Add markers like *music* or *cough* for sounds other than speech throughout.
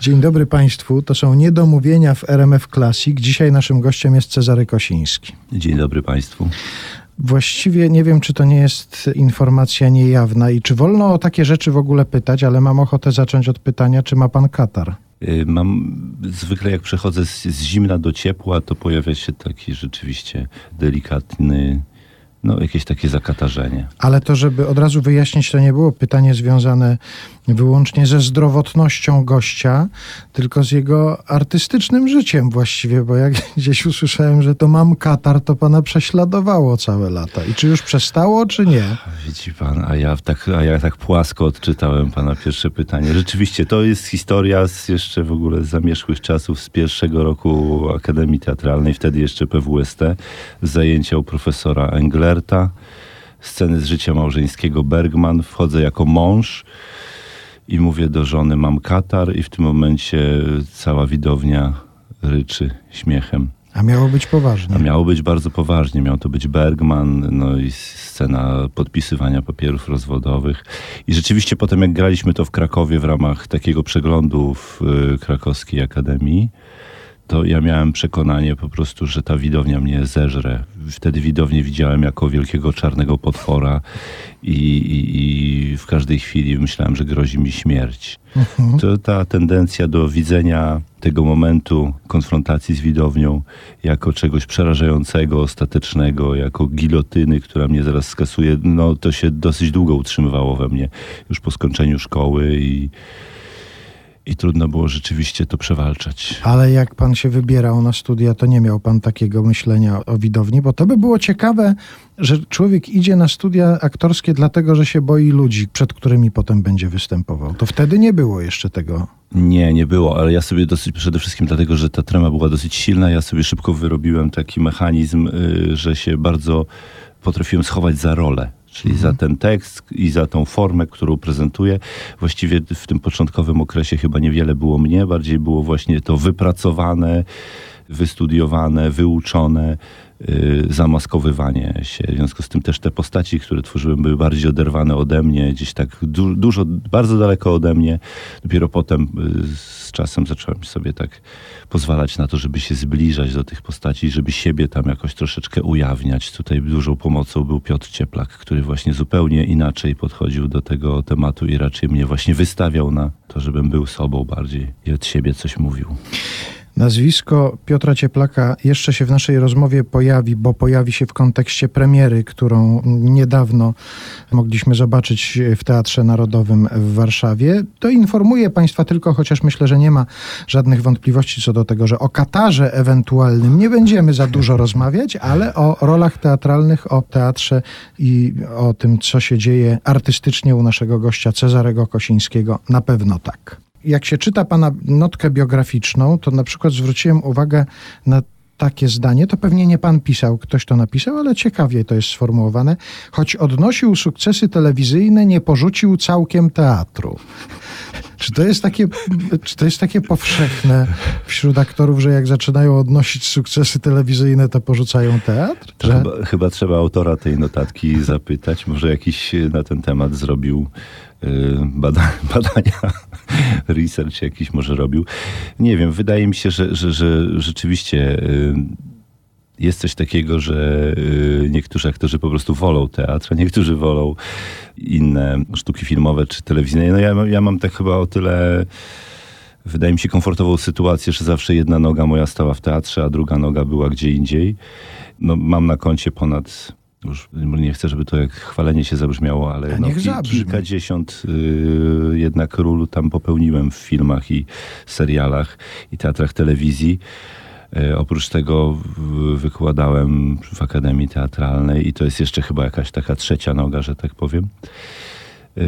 Dzień dobry Państwu. To są niedomówienia w RMF Classic. Dzisiaj naszym gościem jest Cezary Kosiński. Dzień dobry Państwu. Właściwie nie wiem, czy to nie jest informacja niejawna i czy wolno o takie rzeczy w ogóle pytać, ale mam ochotę zacząć od pytania, czy ma pan katar? Y, mam zwykle jak przechodzę z, z zimna do ciepła, to pojawia się taki rzeczywiście delikatny no, jakieś takie zakatarzenie. Ale to, żeby od razu wyjaśnić, to nie było pytanie związane wyłącznie ze zdrowotnością gościa, tylko z jego artystycznym życiem właściwie, bo jak *laughs* gdzieś usłyszałem, że to mam katar, to pana prześladowało całe lata. I czy już przestało, czy nie? Widzi pan, a ja tak, a ja tak płasko odczytałem pana pierwsze pytanie. Rzeczywiście, to jest historia z jeszcze w ogóle z zamierzchłych czasów, z pierwszego roku Akademii Teatralnej, wtedy jeszcze PWST, zajęcia u profesora Englerta, sceny z życia małżeńskiego Bergman. Wchodzę jako mąż, i mówię do żony, mam katar i w tym momencie cała widownia ryczy śmiechem. A miało być poważnie. A miało być bardzo poważnie. Miał to być Bergman, no i scena podpisywania papierów rozwodowych. I rzeczywiście potem jak graliśmy to w Krakowie w ramach takiego przeglądu w y, Krakowskiej Akademii, to ja miałem przekonanie po prostu, że ta widownia mnie zeżre. Wtedy widownię widziałem jako wielkiego czarnego potwora i, i, i w każdej chwili myślałem, że grozi mi śmierć. Mhm. To ta tendencja do widzenia tego momentu konfrontacji z widownią jako czegoś przerażającego, ostatecznego, jako gilotyny, która mnie zaraz skasuje, no to się dosyć długo utrzymywało we mnie już po skończeniu szkoły i i trudno było rzeczywiście to przewalczać. Ale jak pan się wybierał na studia, to nie miał pan takiego myślenia o widowni, bo to by było ciekawe, że człowiek idzie na studia aktorskie dlatego, że się boi ludzi, przed którymi potem będzie występował. To wtedy nie było jeszcze tego. Nie, nie było, ale ja sobie dosyć, przede wszystkim dlatego, że ta trema była dosyć silna, ja sobie szybko wyrobiłem taki mechanizm, y, że się bardzo potrafiłem schować za rolę czyli mhm. za ten tekst i za tą formę, którą prezentuję. Właściwie w tym początkowym okresie chyba niewiele było mnie, bardziej było właśnie to wypracowane, wystudiowane, wyuczone zamaskowywanie się. W związku z tym też te postaci, które tworzyłem, były bardziej oderwane ode mnie, gdzieś tak du dużo, bardzo daleko ode mnie. Dopiero potem yy, z czasem zacząłem sobie tak pozwalać na to, żeby się zbliżać do tych postaci, żeby siebie tam jakoś troszeczkę ujawniać. Tutaj dużą pomocą był Piotr Cieplak, który właśnie zupełnie inaczej podchodził do tego tematu i raczej mnie właśnie wystawiał na to, żebym był sobą bardziej i od siebie coś mówił. Nazwisko Piotra Cieplaka jeszcze się w naszej rozmowie pojawi, bo pojawi się w kontekście premiery, którą niedawno mogliśmy zobaczyć w Teatrze Narodowym w Warszawie. To informuję Państwa tylko, chociaż myślę, że nie ma żadnych wątpliwości co do tego, że o Katarze ewentualnym nie będziemy za dużo rozmawiać, ale o rolach teatralnych, o teatrze i o tym, co się dzieje artystycznie u naszego gościa Cezarego Kosińskiego na pewno tak jak się czyta pana notkę biograficzną, to na przykład zwróciłem uwagę na takie zdanie, to pewnie nie pan pisał, ktoś to napisał, ale ciekawie to jest sformułowane. Choć odnosił sukcesy telewizyjne, nie porzucił całkiem teatru. Czy to jest takie, czy to jest takie powszechne wśród aktorów, że jak zaczynają odnosić sukcesy telewizyjne, to porzucają teatr? Że... Chyba, chyba trzeba autora tej notatki zapytać. Może jakiś na ten temat zrobił bada, *laughs* badania, research jakiś może robił. Nie wiem, wydaje mi się, że, że, że rzeczywiście y, jest coś takiego, że y, niektórzy aktorzy po prostu wolą teatr, a niektórzy wolą inne sztuki filmowe czy telewizyjne. No ja, ja mam tak chyba o tyle wydaje mi się komfortową sytuację, że zawsze jedna noga moja stała w teatrze, a druga noga była gdzie indziej. No, mam na koncie ponad już nie chcę, żeby to jak chwalenie się zabrzmiało, ale no, kilkadziesiąt y, jednak ról tam popełniłem w filmach i serialach i teatrach telewizji. E, oprócz tego wykładałem w Akademii Teatralnej i to jest jeszcze chyba jakaś taka trzecia noga, że tak powiem. E,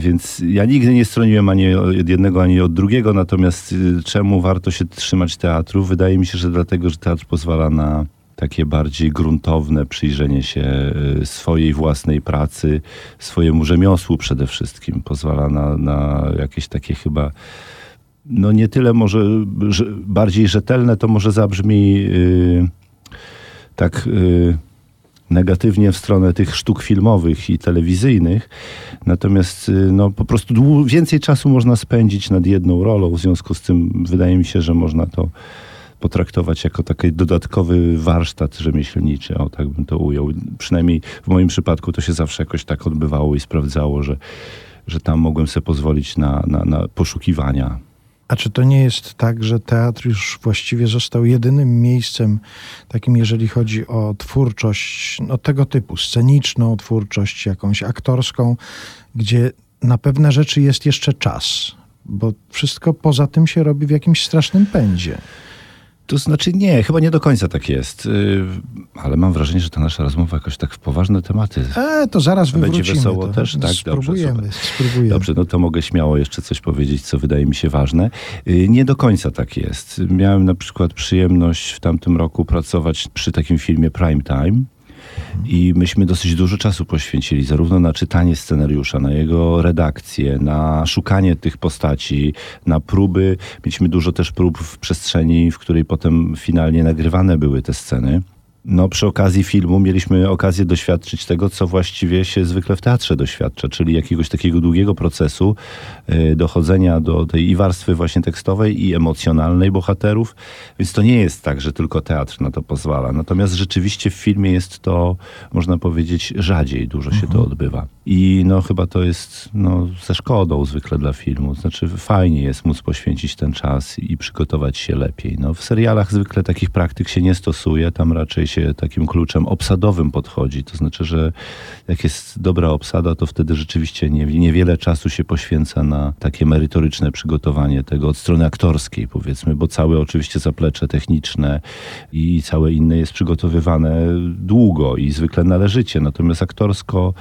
więc ja nigdy nie stroniłem ani od jednego, ani od drugiego, natomiast y, czemu warto się trzymać teatru? Wydaje mi się, że dlatego, że teatr pozwala na takie bardziej gruntowne przyjrzenie się y, swojej własnej pracy, swojemu rzemiosłu przede wszystkim. Pozwala na, na jakieś takie chyba no nie tyle może że bardziej rzetelne, to może zabrzmi yy, tak yy, negatywnie w stronę tych sztuk filmowych i telewizyjnych. Natomiast y, no, po prostu dłu- więcej czasu można spędzić nad jedną rolą. W związku z tym wydaje mi się, że można to potraktować jako taki dodatkowy warsztat rzemieślniczy, o tak bym to ujął. Przynajmniej w moim przypadku to się zawsze jakoś tak odbywało i sprawdzało, że, że tam mogłem sobie pozwolić na, na, na poszukiwania. A czy to nie jest tak, że teatr już właściwie został jedynym miejscem takim, jeżeli chodzi o twórczość no, tego typu, sceniczną twórczość, jakąś aktorską, gdzie na pewne rzeczy jest jeszcze czas, bo wszystko poza tym się robi w jakimś strasznym pędzie. To znaczy nie, chyba nie do końca tak jest. Yy, Ale mam wrażenie, że ta nasza rozmowa jakoś tak w poważne tematy. E, to zaraz Będzie wywrócimy. wesoło to. też? Tak, dobrze, spróbujemy, super. spróbujemy. Dobrze, no to mogę śmiało jeszcze coś powiedzieć, co wydaje mi się ważne. Yy, Nie do końca tak jest. Miałem na przykład przyjemność w tamtym roku pracować przy takim filmie Prime Time. I myśmy dosyć dużo czasu poświęcili zarówno na czytanie scenariusza, na jego redakcję, na szukanie tych postaci, na próby. Mieliśmy dużo też prób w przestrzeni, w której potem finalnie nagrywane były te sceny. No, przy okazji filmu mieliśmy okazję doświadczyć tego, co właściwie się zwykle w teatrze doświadcza, czyli jakiegoś takiego długiego procesu y, dochodzenia do tej i warstwy właśnie tekstowej, i emocjonalnej bohaterów. Więc to nie jest tak, że tylko teatr na to pozwala. Natomiast rzeczywiście w filmie jest to, można powiedzieć, rzadziej dużo się to odbywa. I no chyba to jest no, ze szkodą zwykle dla filmu. Znaczy fajnie jest móc poświęcić ten czas i przygotować się lepiej. No, w serialach zwykle takich praktyk się nie stosuje. Tam raczej się takim kluczem obsadowym podchodzi. To znaczy, że jak jest dobra obsada, to wtedy rzeczywiście nie, niewiele czasu się poświęca na takie merytoryczne przygotowanie tego od strony aktorskiej, powiedzmy, bo całe oczywiście zaplecze techniczne i całe inne jest przygotowywane długo i zwykle należycie. Natomiast aktorsko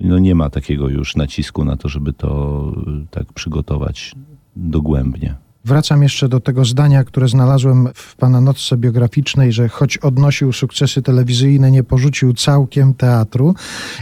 no nie ma takiego już nacisku na to, żeby to y, tak przygotować dogłębnie. Wracam jeszcze do tego zdania, które znalazłem w pana notce biograficznej, że choć odnosił sukcesy telewizyjne, nie porzucił całkiem teatru.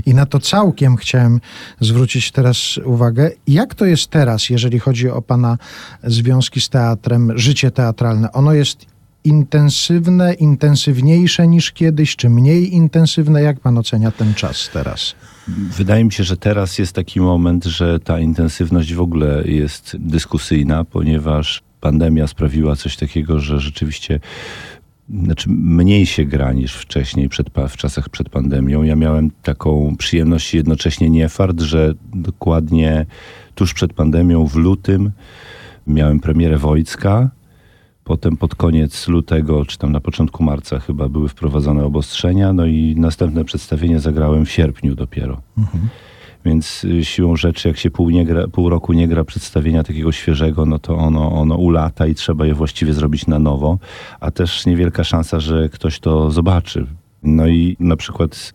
I na to całkiem chciałem zwrócić teraz uwagę. Jak to jest teraz, jeżeli chodzi o pana związki z teatrem, życie teatralne? Ono jest intensywne, intensywniejsze niż kiedyś, czy mniej intensywne? Jak pan ocenia ten czas teraz? Wydaje mi się, że teraz jest taki moment, że ta intensywność w ogóle jest dyskusyjna, ponieważ pandemia sprawiła coś takiego, że rzeczywiście znaczy mniej się gra niż wcześniej, przed, w czasach przed pandemią. Ja miałem taką przyjemność i jednocześnie nie fart, że dokładnie tuż przed pandemią w lutym miałem premierę Wojcka. Potem pod koniec lutego, czy tam na początku marca chyba były wprowadzone obostrzenia, no i następne przedstawienie zagrałem w sierpniu dopiero. Więc y, siłą rzeczy, jak się pół, nie gra, pół roku nie gra przedstawienia takiego świeżego, no to ono, ono ulata i trzeba je właściwie zrobić na nowo. A też niewielka szansa, że ktoś to zobaczy. No i na przykład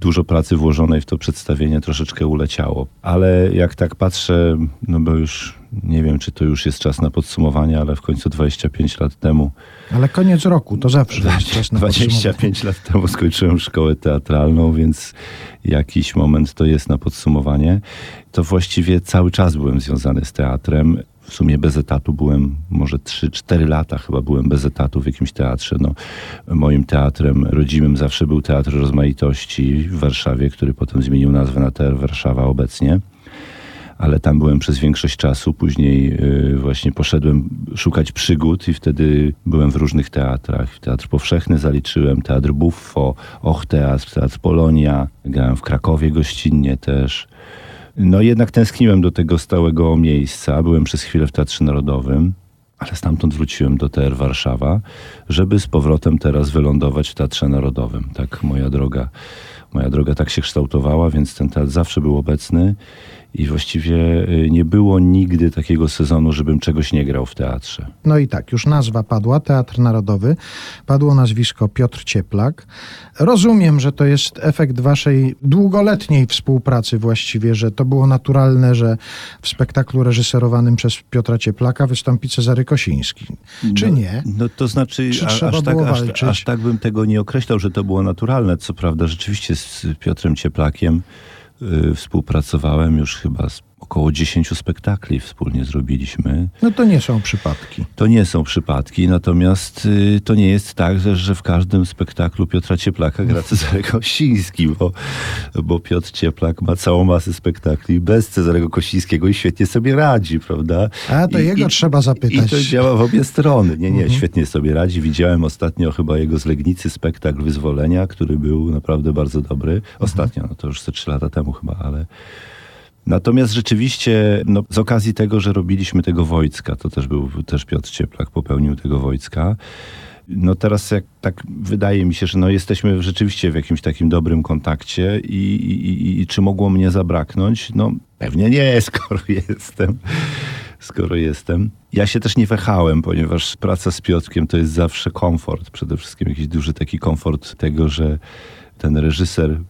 dużo pracy włożonej w to przedstawienie troszeczkę uleciało. Ale jak tak patrzę, no bo już nie wiem, czy to już jest czas na podsumowanie, ale w końcu 25 lat temu Ale koniec roku to zawsze jest czas na podsumowanie. 25 lat temu skończyłem szkołę teatralną, więc jakiś moment to jest na podsumowanie. To właściwie cały czas byłem związany z teatrem. W sumie bez etatu byłem, może 3-4 lata chyba byłem bez etatu w jakimś teatrze. No, moim teatrem rodzimym zawsze był Teatr Rozmaitości w Warszawie, który potem zmienił nazwę na Teatr Warszawa obecnie ale tam byłem przez większość czasu. Później y, właśnie poszedłem szukać przygód i wtedy byłem w różnych teatrach. Teatr Powszechny zaliczyłem, Teatr Buffo, Och Teatr, Teatr Polonia. Grałem w Krakowie gościnnie też. No jednak tęskniłem do tego stałego miejsca. Byłem przez chwilę w Teatrze Narodowym, ale stamtąd wróciłem do TR Warszawa, żeby z powrotem teraz wylądować w Teatrze Narodowym. Tak moja droga, moja droga tak się kształtowała, więc ten teatr zawsze był obecny i właściwie y, nie było nigdy takiego sezonu, żebym czegoś nie grał w teatrze. No i tak, już nazwa padła, Teatr Narodowy, padło nazwisko Piotr Cieplak. Rozumiem, że to jest efekt waszej długoletniej współpracy właściwie, że to było naturalne, że w spektaklu reżyserowanym przez Piotra Cieplaka wystąpi Cezary Kosiński. Czy no, nie? No to znaczy, Czy a, trzeba aż, tak, było aż, aż tak bym tego nie określał, że to było naturalne. Co prawda, rzeczywiście z Piotrem Cieplakiem współpracowałem już chyba z około 10 spektakli wspólnie zrobiliśmy. No to nie są przypadki. To nie są przypadki, natomiast y, to nie jest tak, że, że w każdym spektaklu Piotra Cieplaka gra Cezary Kościński, bo, bo Piotr Cieplak ma całą masę spektakli bez Cezarego Kościńskiego i świetnie sobie radzi, prawda? A to I, jego i, trzeba zapytać. I to działa w obie strony. Nie, nie, świetnie sobie radzi. Widziałem ostatnio chyba jego z Legnicy spektakl Wyzwolenia, który był naprawdę bardzo dobry. Ostatnio, no to już ze trzy lata temu chyba, ale... Natomiast rzeczywiście, no, z okazji tego, że robiliśmy tego Wojcka, to też był, też Piotr Cieplak popełnił tego Wojcka. No teraz jak tak wydaje mi się, że no jesteśmy rzeczywiście w jakimś takim dobrym kontakcie i, i, i czy mogło mnie zabraknąć? No pewnie nie, *laughs* skoro jestem. Skoro jestem. Ja się też nie wahałem, ponieważ praca z Piotrkiem to jest zawsze komfort. Przede wszystkim jakiś duży taki komfort tego, że ten reżyser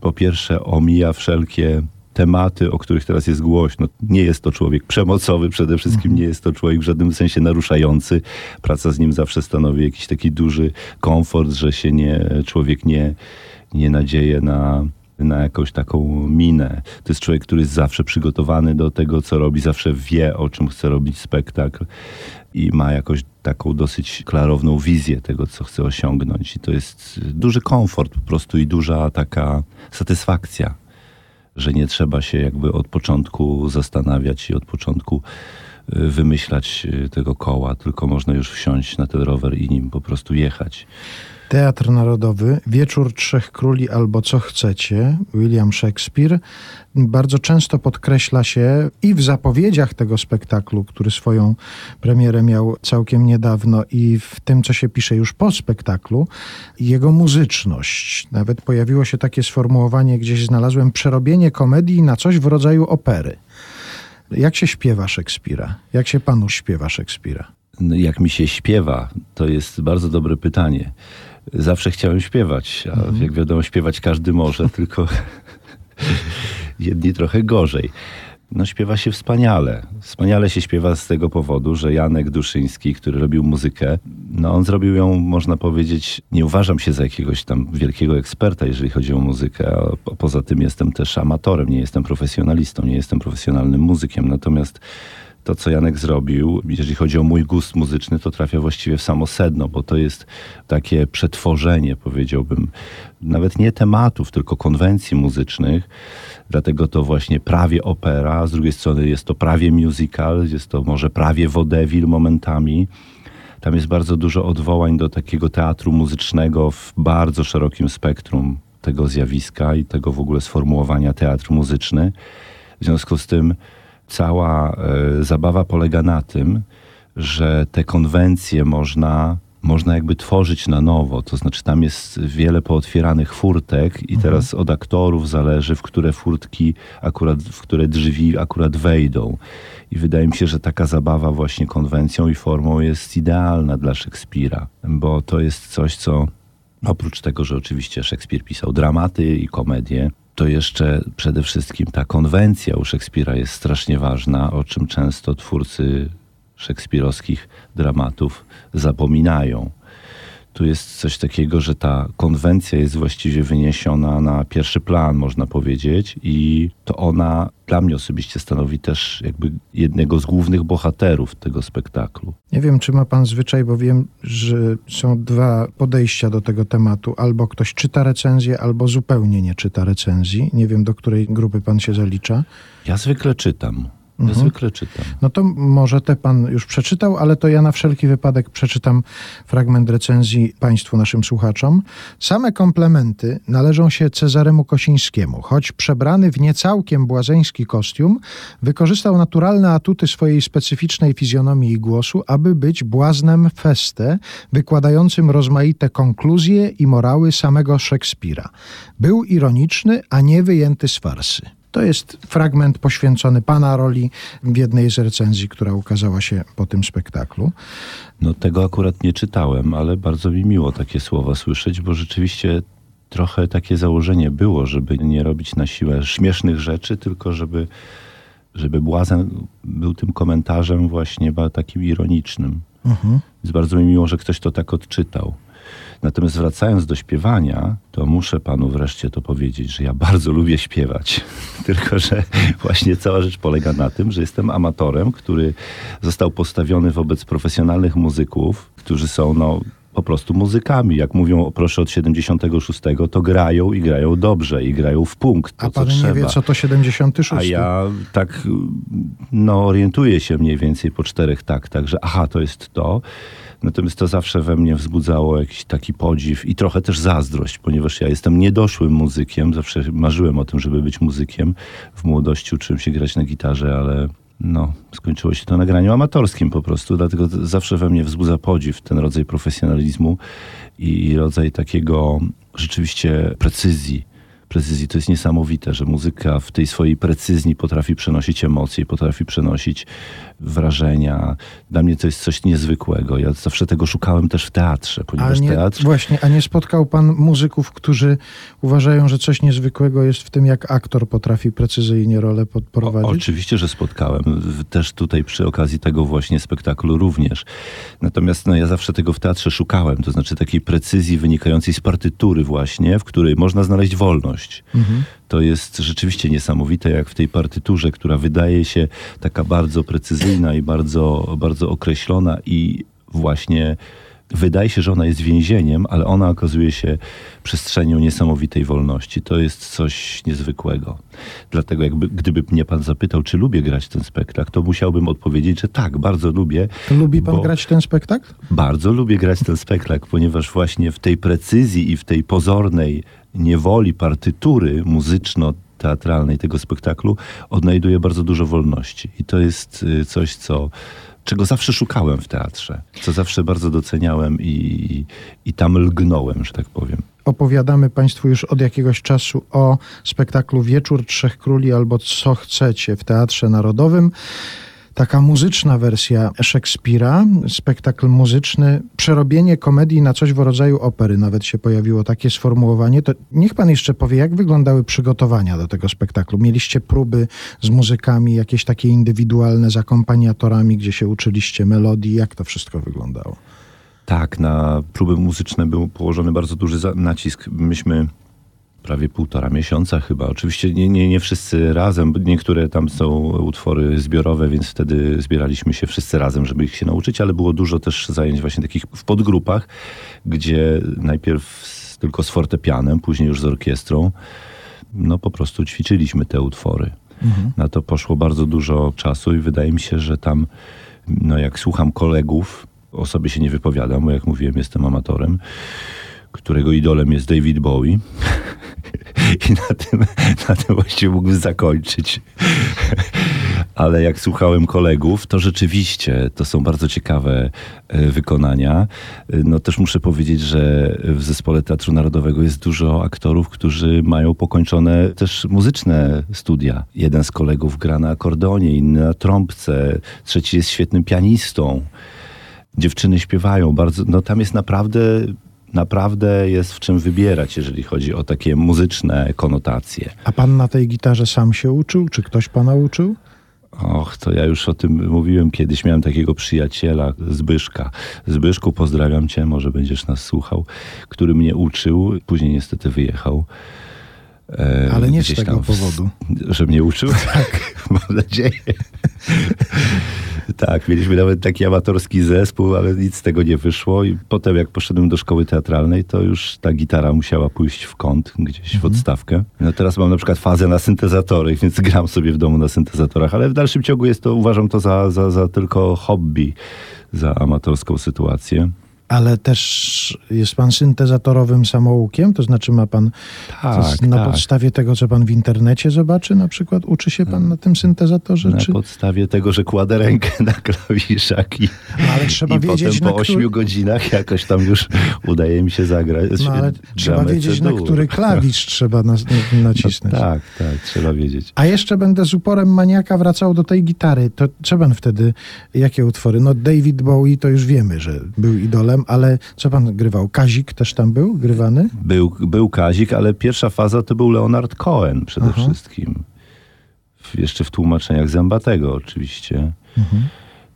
po pierwsze omija wszelkie tematy, o których teraz jest głośno. Nie jest to człowiek przemocowy, przede wszystkim nie jest to człowiek w żadnym sensie naruszający. Praca z nim zawsze stanowi jakiś taki duży komfort, że się nie, człowiek nie, nie nadzieje na, na jakąś taką minę. To jest człowiek, który jest zawsze przygotowany do tego, co robi, zawsze wie, o czym chce robić spektakl i ma jakoś taką dosyć klarowną wizję tego, co chce osiągnąć. I to jest duży komfort po prostu i duża taka satysfakcja że nie trzeba się jakby od początku zastanawiać i od początku y, wymyślać y, tego koła, tylko można już wsiąść na ten rower i nim po prostu jechać. Teatr Narodowy, Wieczór Trzech Króli albo Co chcecie, William Shakespeare, bardzo często podkreśla się i w zapowiedziach tego spektaklu, który swoją premierę miał całkiem niedawno, i w tym, co się pisze już po spektaklu, jego muzyczność. Nawet pojawiło się takie sformułowanie, gdzieś znalazłem, przerobienie komedii na coś w rodzaju opery. Jak się śpiewa Szekspira? Jak się panu śpiewa Szekspira? No, jak mi się śpiewa, to jest bardzo dobre pytanie. Zawsze chciałem śpiewać, a mhm. jak wiadomo, śpiewać każdy może, *laughs* tylko jedni trochę gorzej. No śpiewa się wspaniale. Wspaniale się śpiewa z tego powodu, że Janek Duszyński, który robił muzykę, no on zrobił ją, można powiedzieć, nie uważam się za jakiegoś tam wielkiego eksperta, jeżeli chodzi o muzykę, a poza tym jestem też amatorem, nie jestem profesjonalistą, nie jestem profesjonalnym muzykiem, natomiast to, co Janek zrobił, jeżeli chodzi o mój gust muzyczny, to trafia właściwie w samo sedno, bo to jest takie przetworzenie, powiedziałbym, nawet nie tematów, tylko konwencji muzycznych. Dlatego to właśnie prawie opera, z drugiej strony jest to prawie musical, jest to może prawie vaudeville momentami. Tam jest bardzo dużo odwołań do takiego teatru muzycznego w bardzo szerokim spektrum tego zjawiska i tego w ogóle sformułowania teatr muzyczny. W związku z tym cała e, zabawa polega na tym, że te konwencje można, można jakby tworzyć na nowo. To znaczy tam jest wiele pootwieranych furtek i mhm. teraz od aktorów zależy, w które furtki akurat, w które drzwi akurat wejdą. I wydaje mi się, że taka zabawa właśnie konwencją i formą jest idealna dla Szekspira, bo to jest coś, co oprócz tego, że oczywiście Szekspir pisał dramaty i komedie, to jeszcze przede wszystkim ta konwencja u Szekspira jest strasznie ważna, o czym często twórcy szekspirowskich dramatów zapominają. Tu jest coś takiego, że ta konwencja jest właściwie wyniesiona na pierwszy plan, można powiedzieć, i to ona dla mnie osobiście stanowi też jakby jednego z głównych bohaterów tego spektaklu. Nie wiem, czy ma pan zwyczaj, bo wiem, że są dwa podejścia do tego tematu. Albo ktoś czyta recenzję, albo zupełnie nie czyta recenzji. Nie wiem, do której grupy pan się zalicza. Ja zwykle czytam. Mhm. zwykle czytam. No to może te pan już przeczytał, ale to ja na wszelki wypadek przeczytam fragment recenzji państwu, naszym słuchaczom. Same komplementy należą się Cezaremu Kosińskiemu, choć przebrany w niecałkiem błazeński kostium, wykorzystał naturalne atuty swojej specyficznej fizjonomii i głosu, aby być błaznem feste, wykładającym rozmaite konkluzje i morały samego Szekspira. Był ironiczny, a nie wyjęty z farsy. To jest fragment poświęcony pana roli w jednej z recenzji, która ukazała się po tym spektaklu. No tego akurat nie czytałem, ale bardzo mi miło takie słowa słyszeć, bo rzeczywiście trochę takie założenie było, żeby nie robić na siłę śmiesznych rzeczy, tylko żeby, żeby Błazen był tym komentarzem właśnie takim ironicznym. Mhm. Więc bardzo mi miło, że ktoś to tak odczytał. Natomiast wracając do śpiewania, to muszę panu wreszcie to powiedzieć, że ja *laughs* bardzo lubię śpiewać. *laughs* Tylko, że właśnie cała rzecz polega na tym, że jestem amatorem, który został postawiony wobec profesjonalnych muzyków, którzy są no, po prostu muzykami. Jak mówią, proszę od 76, to grają i grają dobrze i grają w punkt. To, A pan nie trzeba. wie, co to 76? A ja tak no, orientuję się mniej więcej po czterech taktach, że aha, to jest to. Natomiast to zawsze we mnie wzbudzało jakiś taki podziw i trochę też zazdrość, ponieważ ja jestem niedoszłym muzykiem. Zawsze marzyłem o tym, żeby być muzykiem. W młodości uczyłem się grać na gitarze, ale no, skończyło się to na graniu amatorskim po prostu. Dlatego zawsze we mnie wzbudza podziw ten rodzaj profesjonalizmu i rodzaj takiego rzeczywiście precyzji precyzji. To jest niesamowite, że muzyka w tej swojej precyzji potrafi przenosić emocje, potrafi przenosić wrażenia. Dla mnie to jest coś niezwykłego. Ja zawsze tego szukałem też w teatrze, ponieważ nie, teatr... Właśnie, a nie spotkał pan muzyków, którzy uważają, że coś niezwykłego jest w tym, jak aktor potrafi precyzyjnie rolę O, podprowadzić? oczywiście, że spotkałem. Też tutaj przy okazji tego właśnie spektaklu również. Natomiast no, ja zawsze tego w teatrze szukałem, to znaczy takiej precyzji wynikającej z partytury właśnie, w której można znaleźć wolność. Mhm. To jest rzeczywiście niesamowite, jak w tej partyturze, która wydaje się taka bardzo precyzyjna i bardzo, bardzo określona i właśnie wydaje się, że ona jest więzieniem, ale ona okazuje się przestrzenią niesamowitej wolności. To jest coś niezwykłego. Dlatego jakby, gdyby mnie pan zapytał, czy lubię grać ten spektakl, to musiałbym odpowiedzieć, że tak, bardzo lubię. To lubi pan grać ten spektakl? bardzo lubię grać ten spektakl, ponieważ właśnie w tej precyzji i w tej pozornej niewoli partytury muzyczno-teatralnej tego spektaklu odnajduję bardzo dużo wolności. I to jest y, coś, co, czego zawsze szukałem w teatrze, co zawsze bardzo doceniałem i, i tam lgnąłem, że tak powiem. Opowiadamy Państwu już od jakiegoś czasu o spektaklu Wieczór Trzech Króli albo Co chcecie w Teatrze Narodowym. Taka muzyczna wersja Szekspira, spektakl muzyczny, przerobienie komedii na coś w rodzaju opery. Nawet się pojawiło takie sformułowanie. To niech pan jeszcze powie, jak wyglądały przygotowania do tego spektaklu? Mieliście próby z muzykami, jakieś takie indywidualne z akompaniatorami, gdzie się uczyliście melodii? Jak to wszystko wyglądało? Tak, na próby muzyczne był położony bardzo duży nacisk. Myśmy prawie półtora miesiąca chyba. Oczywiście nie, nie, nie wszyscy razem, bo niektóre tam są utwory zbiorowe, więc wtedy zbieraliśmy się wszyscy razem, żeby ich się nauczyć, ale było dużo też zajęć właśnie takich w podgrupach, gdzie najpierw z, tylko z fortepianem, później już z orkiestrą, no po prostu ćwiczyliśmy te utwory. Na to poszło bardzo dużo czasu i wydaje mi się, że tam, no jak słucham kolegów, o sobie się nie wypowiadam, bo jak mówiłem, jestem amatorem, którego idolem jest David Bowie. *laughs* I na tym, na tym właściwie mógłbym zakończyć. Ale jak słuchałem kolegów, to rzeczywiście to są bardzo ciekawe e, wykonania. E, No też muszę powiedzieć, że w zespole Teatru Narodowego jest dużo aktorów, którzy mają pokończone też muzyczne studia. Jeden z kolegów gra na akordeonie, inny na trąbce, trzeci jest świetnym pianistą. Dziewczyny śpiewają bardzo, no tam jest naprawdę naprawdę jest w czym wybierać, jeżeli chodzi o takie muzyczne konotacje. A pan na tej gitarze sam się uczył? Czy ktoś pana uczył? Och, to ja już o tym mówiłem kiedyś. Miałem takiego przyjaciela, Zbyszka. Zbyszku, pozdrawiam cię, może będziesz nas słuchał, który mnie uczył. Później niestety wyjechał. E, Ale nie z tego powodu. *laughs* Że mnie uczył? *laughs* Tak, *laughs* mam nadzieję. tak, mieliśmy nawet taki amatorski zespół, ale nic z tego nie wyszło. I potem, jak poszedłem do szkoły teatralnej, to już ta gitara musiała pójść w kąt, gdzieś w odstawkę. No teraz mam na przykład fazę na syntezatory, więc gram sobie w domu na syntezatorach, ale w dalszym ciągu jest to, uważam to za, za, za tylko hobby, za amatorską sytuację. Ale też jest pan syntezatorowym samoukiem? To znaczy ma pan Tak, na tak. podstawie tego, co pan w internecie zobaczy na przykład? Uczy się pan na tym syntezatorze? Na Czy... podstawie tego, że kładę rękę na klawiszach i, Ale trzeba i wiedzieć, potem po na który- ośmiu godzinach jakoś tam już udaje mi się zagrać. No ale trzeba wiedzieć, na który klawisz *laughs* trzeba nas, nacisnąć. No, tak, tak, trzeba wiedzieć. A jeszcze będę z uporem maniaka wracał do tej gitary. To co pan wtedy, jakie utwory? No David Bowie to już wiemy, że był idolem, ale co pan grywał? Kazik też tam był grywany? Był, był Kazik, ale pierwsza faza to był Leonard Cohen przede Aha. wszystkim. Jeszcze w tłumaczeniach Zębatego oczywiście. Mhm.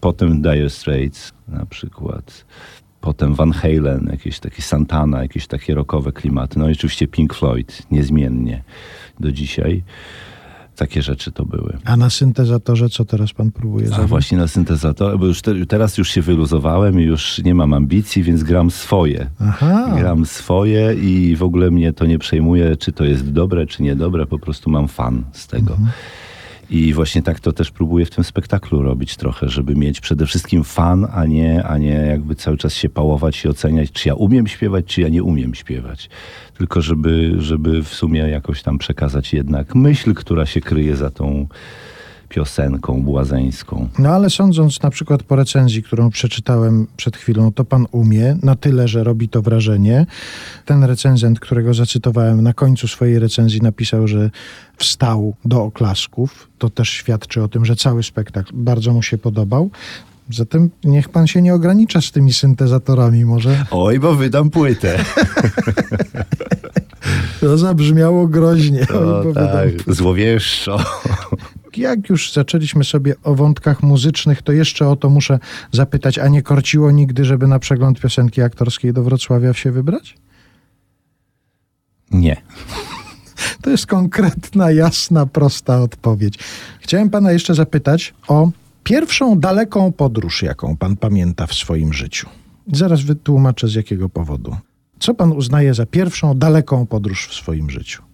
Potem Dire Straits na przykład. potem Van Halen, jakieś takie Santana, jakieś takie rockowe klimaty. No i oczywiście Pink Floyd, niezmiennie do dzisiaj. Takie rzeczy to były. A na syntezatorze co teraz pan próbuje A zagrać? właśnie na syntezator, bo już te, teraz już się wyluzowałem i już nie mam ambicji, więc gram swoje. Aha, Gram swoje i w ogóle mnie to nie przejmuje, czy to jest dobre, czy niedobre, po prostu mam fan z tego. Mhm. I właśnie tak to też próbuję w tym spektaklu robić trochę, żeby mieć przede wszystkim fan, a nie, a nie jakby cały czas się pałować i oceniać, czy ja umiem śpiewać, czy ja nie umiem śpiewać. Tylko żeby, żeby w sumie jakoś tam przekazać jednak myśl, która się kryje za tą piosenką błazeńską. No ale sądząc na przykład po recenzji, którą przeczytałem przed chwilą, to pan umie na tyle, że robi to wrażenie. Ten recenzent, którego zacytowałem na końcu swojej recenzji napisał, że wstał do oklasków. To też świadczy o tym, że cały spektakl bardzo mu się podobał. Zatem niech pan się nie ogranicza z tymi syntezatorami może. Oj, bo wydam płytę. *laughs* To zabrzmiało groźnie. Oj, O, bo tak, wydam- złowieszczo. Jak już zaczęliśmy sobie o wątkach muzycznych, to jeszcze o to muszę zapytać, a nie korciło nigdy, żeby na przegląd piosenki aktorskiej do Wrocławia się wybrać? Nie. *laughs* To jest konkretna, jasna, prosta odpowiedź. Chciałem pana jeszcze zapytać o pierwszą daleką podróż, jaką pan pamięta w swoim życiu. Zaraz wytłumaczę z jakiego powodu. Co pan uznaje za pierwszą daleką podróż w swoim życiu?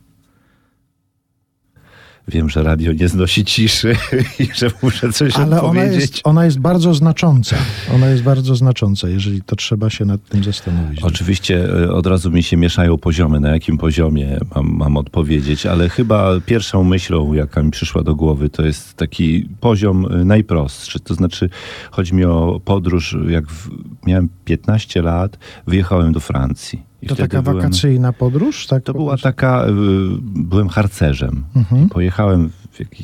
Wiem, że radio nie znosi ciszy *laughs* i że muszę coś Ale ona odpowiedzieć. jest, ona jest bardzo znacząca. Ona jest bardzo znacząca, jeżeli to trzeba się nad tym zastanowić. Oczywiście e, od razu mi się mieszają poziomy, na jakim poziomie mam, mam odpowiedzieć, ale chyba pierwszą myślą, jaka mi przyszła do głowy, to jest taki poziom e, najprostszy. To znaczy, chodzi mi o podróż, jak w, miałem 15 lat, wyjechałem do Francji. I To taka byłem- wakacyjna podróż? Tak To była taka, y, byłem harcerzem. Mhm. Pojechałem,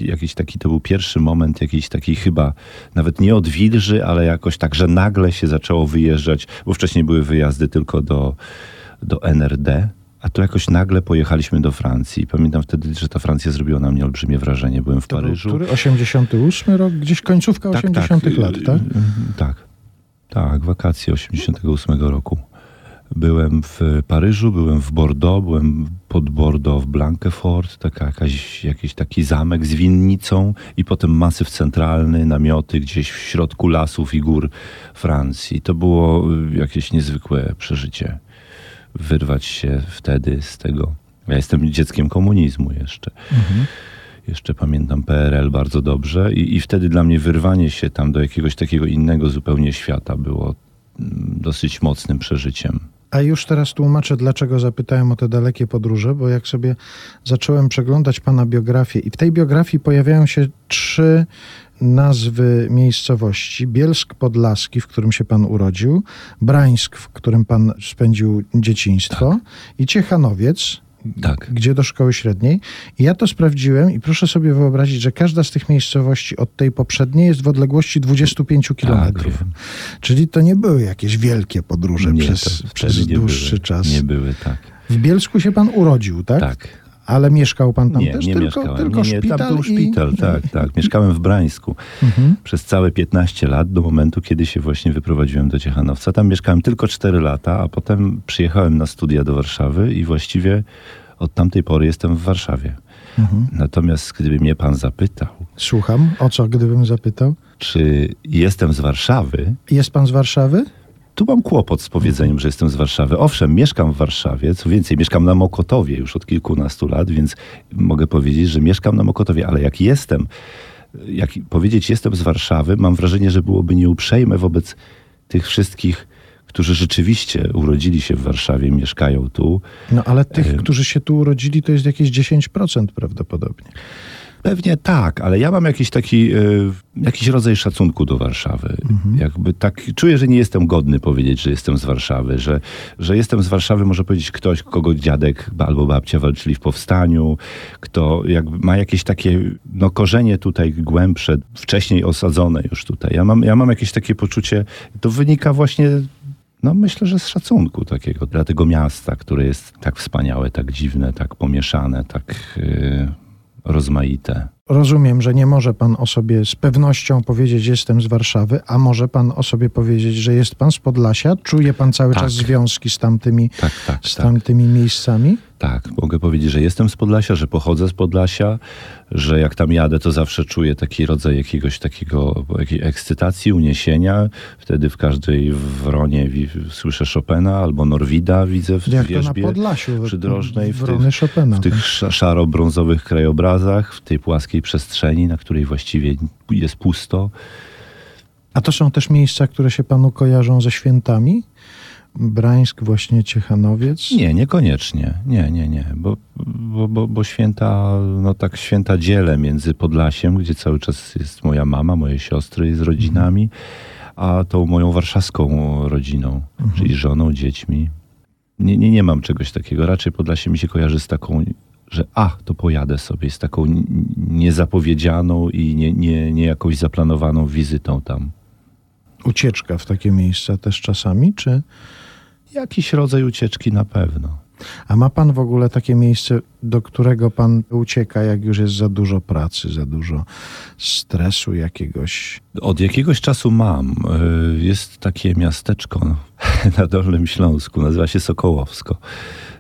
jakiś taki, to był pierwszy moment jakiejś takiej chyba, nawet nie odwilży, ale jakoś tak, że nagle się zaczęło wyjeżdżać, bo wcześniej były wyjazdy tylko do, do NRD, a tu jakoś nagle pojechaliśmy do Francji. Pamiętam wtedy, że ta Francja zrobiła na mnie olbrzymie wrażenie. Byłem w To był Paryżu. który? 88 rok? Gdzieś końcówka 80 lat, y, tak? y, Tak. Tak, wakacje 88 roku. Byłem w Paryżu, byłem w Bordeaux, byłem pod Bordeaux w Blanquefort, taka jakaś, jakiś taki zamek z winnicą i potem masyw centralny, namioty gdzieś w środku lasów i gór Francji. To było y, jakieś niezwykłe przeżycie. Wyrwać się wtedy z tego. Ja jestem dzieckiem komunizmu jeszcze. Mhm. Jeszcze pamiętam PRL bardzo dobrze i, i wtedy dla mnie wyrwanie się tam do jakiegoś takiego innego zupełnie świata było mm, dosyć mocnym przeżyciem. A już teraz tłumaczę, dlaczego zapytałem o te dalekie podróże, bo jak sobie zacząłem przeglądać pana biografię i w tej biografii pojawiają się trzy nazwy miejscowości. Bielsk Podlaski, w którym się pan urodził, Brańsk, w którym pan spędził dzieciństwo i Ciechanowiec, Tak. gdzie do szkoły średniej. I ja to sprawdziłem i proszę sobie wyobrazić, że każda z tych miejscowości od tej poprzedniej jest w odległości 25 kilometrów. wiem. Czyli to nie były jakieś wielkie podróże Nie, przez, przez dłuższy były, czas. Nie były, tak. W Bielsku się pan urodził, tak? Tak. Ale mieszkał pan tam nie, też? nie tylko, mieszkałem. tylko nie, nie, tam był i... szpital, tak, tak. Mieszkałem w Brańsku Mhm. przez całe 15 lat, do momentu, kiedy się właśnie wyprowadziłem do Ciechanowca. Tam mieszkałem tylko 4 lata, a potem przyjechałem na studia do Warszawy i właściwie od tamtej pory jestem w Warszawie. Mhm. Natomiast gdyby mnie pan zapytał, Słucham. O co, gdybym zapytał? czy jestem z Warszawy, Jest pan z Warszawy? Tu mam kłopot z powiedzeniem, że jestem z Warszawy. Owszem, mieszkam w Warszawie, co więcej, mieszkam na Mokotowie już od kilkunastu lat, więc mogę powiedzieć, że mieszkam na Mokotowie, ale jak jestem, jak powiedzieć jestem z Warszawy, mam wrażenie, że byłoby nieuprzejme wobec tych wszystkich, którzy rzeczywiście urodzili się w Warszawie, mieszkają tu. No ale tych, którzy się tu urodzili, to jest jakieś 10% prawdopodobnie. Pewnie tak, ale ja mam jakiś taki, e, jakiś rodzaj szacunku do Warszawy. Jakby tak, czuję, że nie jestem godny powiedzieć, że jestem z Warszawy, że, że jestem z Warszawy, może powiedzieć ktoś, kogo dziadek albo babcia walczyli w powstaniu, kto jakby ma jakieś takie no, korzenie tutaj głębsze, wcześniej osadzone już tutaj. Ja mam, ja mam jakieś takie poczucie, to wynika właśnie no myślę, że z szacunku takiego dla tego miasta, które jest tak wspaniałe, tak dziwne, tak pomieszane, tak yy, rozmaite. rozumiem, że nie może pan o sobie z pewnością powiedzieć, jestem z Warszawy, a może pan o sobie powiedzieć, że jest pan z Podlasia? Czuje pan cały Tak. czas związki z tamtymi, Tak, tak, z tak. tamtymi miejscami? Tak, mogę powiedzieć, że jestem z Podlasia, że pochodzę z Podlasia, że jak tam jadę, to zawsze czuję taki rodzaj jakiegoś takiego jakiej ekscytacji, uniesienia. Wtedy w każdej wronie słyszę Chopina albo Norwida widzę w Jak to na wierzbie Podlasiu? przydrożnej, w Wrony tych, Chopina. w tych sz- szaro-brązowych krajobrazach, w tej płaskiej przestrzeni, na której właściwie jest pusto. A to są też miejsca, które się panu kojarzą ze świętami? Brańsk, właśnie Ciechanowiec? Nie, niekoniecznie. Nie, nie, nie. Bo, bo, bo, bo święta, no tak święta dzielę między Podlasiem, gdzie cały czas jest moja mama, moje siostry z rodzinami, a tą moją warszawską rodziną, czyli żoną, dziećmi. Nie, nie, nie mam czegoś takiego. Raczej Podlasie mi się kojarzy z taką, że a, to pojadę sobie, z taką niezapowiedzianą i nie, nie, nie jakąś zaplanowaną wizytą tam. Ucieczka w takie miejsca też czasami, czy... Jakiś rodzaj ucieczki na pewno. A ma pan w ogóle takie miejsce, do którego pan ucieka, jak już jest za dużo pracy, za dużo stresu jakiegoś? Od jakiegoś czasu mam. Y, Jest takie miasteczko *laughs* na Dolnym Śląsku, nazywa się Sokołowsko.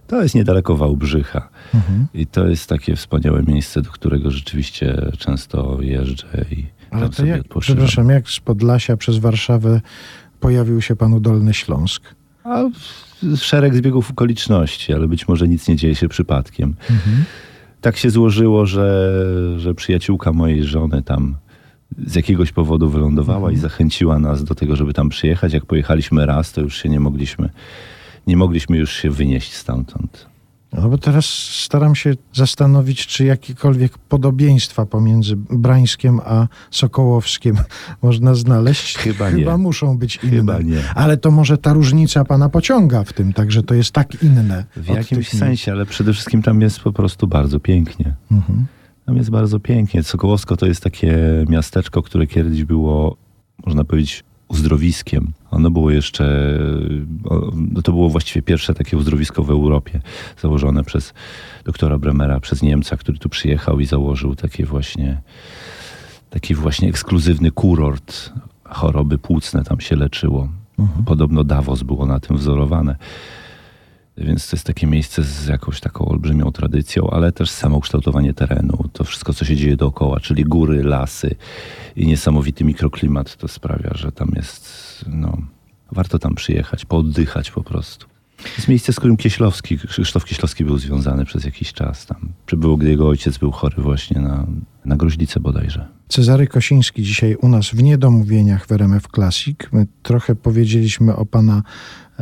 To jest niedaleko Wałbrzycha. Mhm. I to jest takie wspaniałe miejsce, do którego rzeczywiście często jeżdżę i Ale tam to sobie jak, odpoczywam. przepraszam, jak z Podlasia przez Warszawę pojawił się panu Dolny Śląsk? A szereg zbiegów okoliczności, ale być może nic nie dzieje się przypadkiem. Mhm. Tak się złożyło, że, że przyjaciółka mojej żony tam z jakiegoś powodu wylądowała i zachęciła nas do tego, żeby tam przyjechać. Jak pojechaliśmy raz, to już się nie mogliśmy, nie mogliśmy już się wynieść stamtąd. No bo teraz staram się zastanowić, czy jakiekolwiek podobieństwa pomiędzy Brańskiem a Sokołowskim *laughs* można znaleźć. Chyba nie. Chyba muszą być inne. Chyba nie. Ale to może ta różnica pana pociąga w tym, także to jest tak inne. W jakimś sensie, ale przede wszystkim tam jest po prostu bardzo pięknie. Mhm. Tam jest bardzo pięknie. Sokołowsko to jest takie miasteczko, które kiedyś było, można powiedzieć, uzdrowiskiem. Ono było jeszcze, no to było właściwie pierwsze takie uzdrowisko w Europie, założone przez doktora Bremera, przez Niemca, który tu przyjechał i założył takie właśnie, taki właśnie ekskluzywny kurort. Choroby płucne tam się leczyło. Podobno Davos było na tym wzorowane. Więc to jest takie miejsce z jakąś taką olbrzymią tradycją, ale też samoukształtowanie terenu. To wszystko, co się dzieje dookoła, czyli góry, lasy i niesamowity mikroklimat, to sprawia, że tam jest, no, warto tam przyjechać, pooddychać po prostu. To jest miejsce, z którym Kieślowski, Krzysztof Kieślowski był związany przez jakiś czas tam. Przybyło, gdy jego ojciec był chory właśnie na, na gruźlicę bodajże. Cezary Kosiński dzisiaj u nas w Niedomówieniach w RMF Classic. My trochę powiedzieliśmy o pana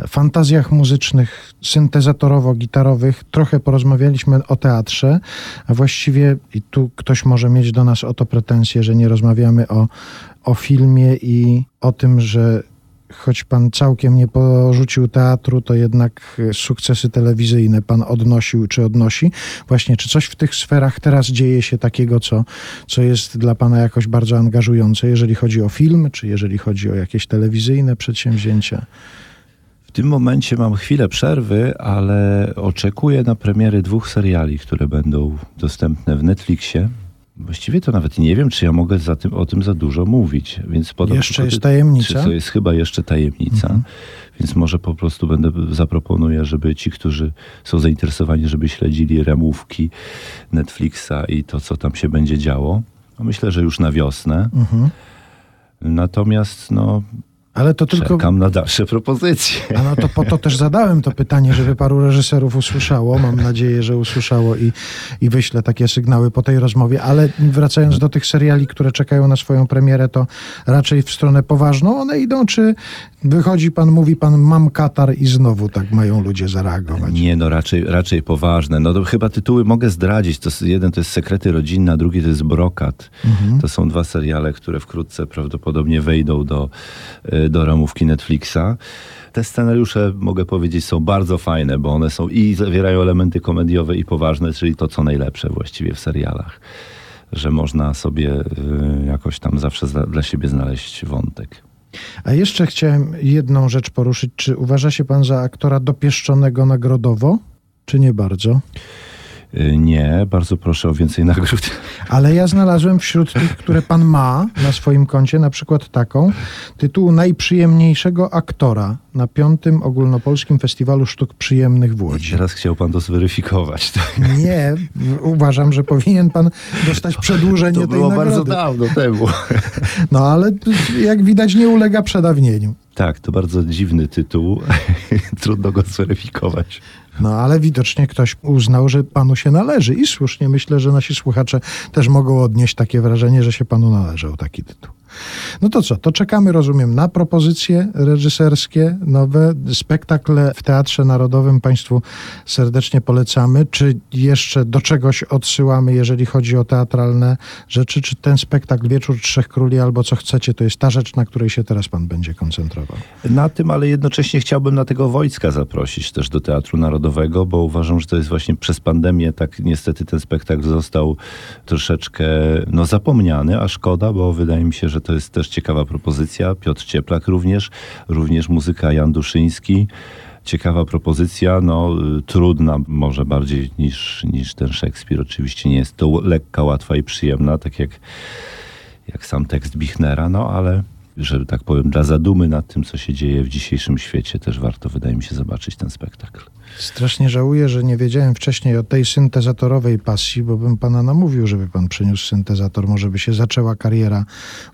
fantazjach muzycznych, syntezatorowo-gitarowych. Trochę porozmawialiśmy o teatrze, a właściwie i tu ktoś może mieć do nas o to pretensje, że nie rozmawiamy o, o filmie i o tym, że choć pan całkiem nie porzucił teatru, to jednak e, sukcesy telewizyjne pan odnosił czy odnosi. Właśnie, czy coś w tych sferach teraz dzieje się takiego, co, co jest dla pana jakoś bardzo angażujące, jeżeli chodzi o film, czy jeżeli chodzi o jakieś telewizyjne przedsięwzięcia? W tym momencie mam chwilę przerwy, ale oczekuję na premiery dwóch seriali, które będą dostępne w Netflixie. Właściwie to nawet nie wiem, czy ja mogę za tym, o tym za dużo mówić. Więc podam Jeszcze jest tajemnica? Czy to jest chyba jeszcze tajemnica. Więc może po prostu będę zaproponuję, żeby ci, którzy są zainteresowani, żeby śledzili remówki Netflixa i to, co tam się będzie działo. No Myślę, że już na wiosnę. Mhm. Natomiast no, Ale to tylko. czekam na dalsze propozycje. A no to po to też zadałem to pytanie, żeby paru reżyserów usłyszało. Mam nadzieję, że usłyszało i, i wyślę takie sygnały po tej rozmowie. Ale wracając do tych seriali, które czekają na swoją premierę, to raczej w stronę poważną one idą, czy wychodzi pan, mówi pan, mam katar i znowu tak mają ludzie zareagować? Nie, no raczej, raczej poważne. No to chyba tytuły mogę zdradzić. To, jeden to jest Sekrety Rodzinne, a drugi to jest Brokat. Mhm. To są dwa seriale, które wkrótce prawdopodobnie wejdą do, y, do ramówki Netflixa. Te scenariusze, mogę powiedzieć, są bardzo fajne, bo one są i zawierają elementy komediowe i poważne, czyli to, co najlepsze właściwie w serialach. Że można sobie y, jakoś tam zawsze za, dla siebie znaleźć wątek. A jeszcze chciałem jedną rzecz poruszyć. Czy uważa się pan za aktora dopieszczonego nagrodowo, czy nie bardzo? Y, Nie, bardzo proszę o więcej nagród. *laughs* Ale ja znalazłem wśród tych, które pan ma na swoim koncie, na przykład taką, tytułu najprzyjemniejszego aktora na piątym ogólnopolskim festiwalu sztuk przyjemnych w Łodzi. Teraz chciał pan to zweryfikować. *laughs* Tak? Nie, uważam, że powinien pan dostać przedłużenie To tej było nagrody. bardzo dawno temu. *laughs* No ale jak widać nie ulega przedawnieniu. Tak, to bardzo dziwny tytuł. Trudno go zweryfikować. No ale widocznie ktoś uznał, że panu się należy i słusznie myślę, że nasi słuchacze też mogą odnieść takie wrażenie, że się panu należał taki tytuł. No to co, to czekamy, rozumiem, na propozycje reżyserskie, nowe spektakle w Teatrze Narodowym Państwu serdecznie polecamy. Czy jeszcze do czegoś odsyłamy, jeżeli chodzi o teatralne rzeczy? Czy ten spektakl Wieczór Trzech Króli albo co chcecie, to jest ta rzecz, na której się teraz pan będzie koncentrował? Na tym, ale jednocześnie chciałbym na tego Wojcka zaprosić też do Teatru Narodowego, bo uważam, że to jest właśnie przez pandemię tak niestety ten spektakl został troszeczkę no, zapomniany, a szkoda, bo wydaje mi się, że to jest też ciekawa propozycja. Piotr Cieplak również, również muzyka Jan Duszyński. Ciekawa propozycja, no y, trudna może bardziej niż, niż ten Szekspir. Oczywiście nie jest to lekka, łatwa i przyjemna, tak jak jak sam tekst Bichnera, no ale że tak powiem, dla zadumy nad tym, co się dzieje w dzisiejszym świecie, też warto, wydaje mi się, zobaczyć ten spektakl. Strasznie żałuję, że nie wiedziałem wcześniej o tej syntezatorowej pasji, bo bym pana namówił, żeby pan przyniósł syntezator. Może by się zaczęła kariera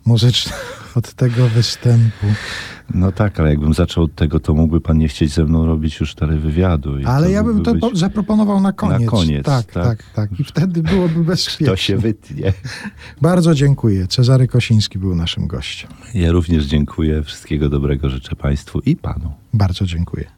muzyczna *laughs* od tego występu. No tak, ale jakbym zaczął od tego, to mógłby pan nie chcieć ze mną robić już dalej wywiadu. Ale ja bym to zaproponował na koniec. koniec, tak, tak? tak, tak. I wtedy byłoby *laughs* bezpiecznie. To się wytnie. *laughs* Bardzo dziękuję. Cezary Kosiński był naszym gościem. Ja również dziękuję. Wszystkiego dobrego życzę państwu i panu. Bardzo dziękuję.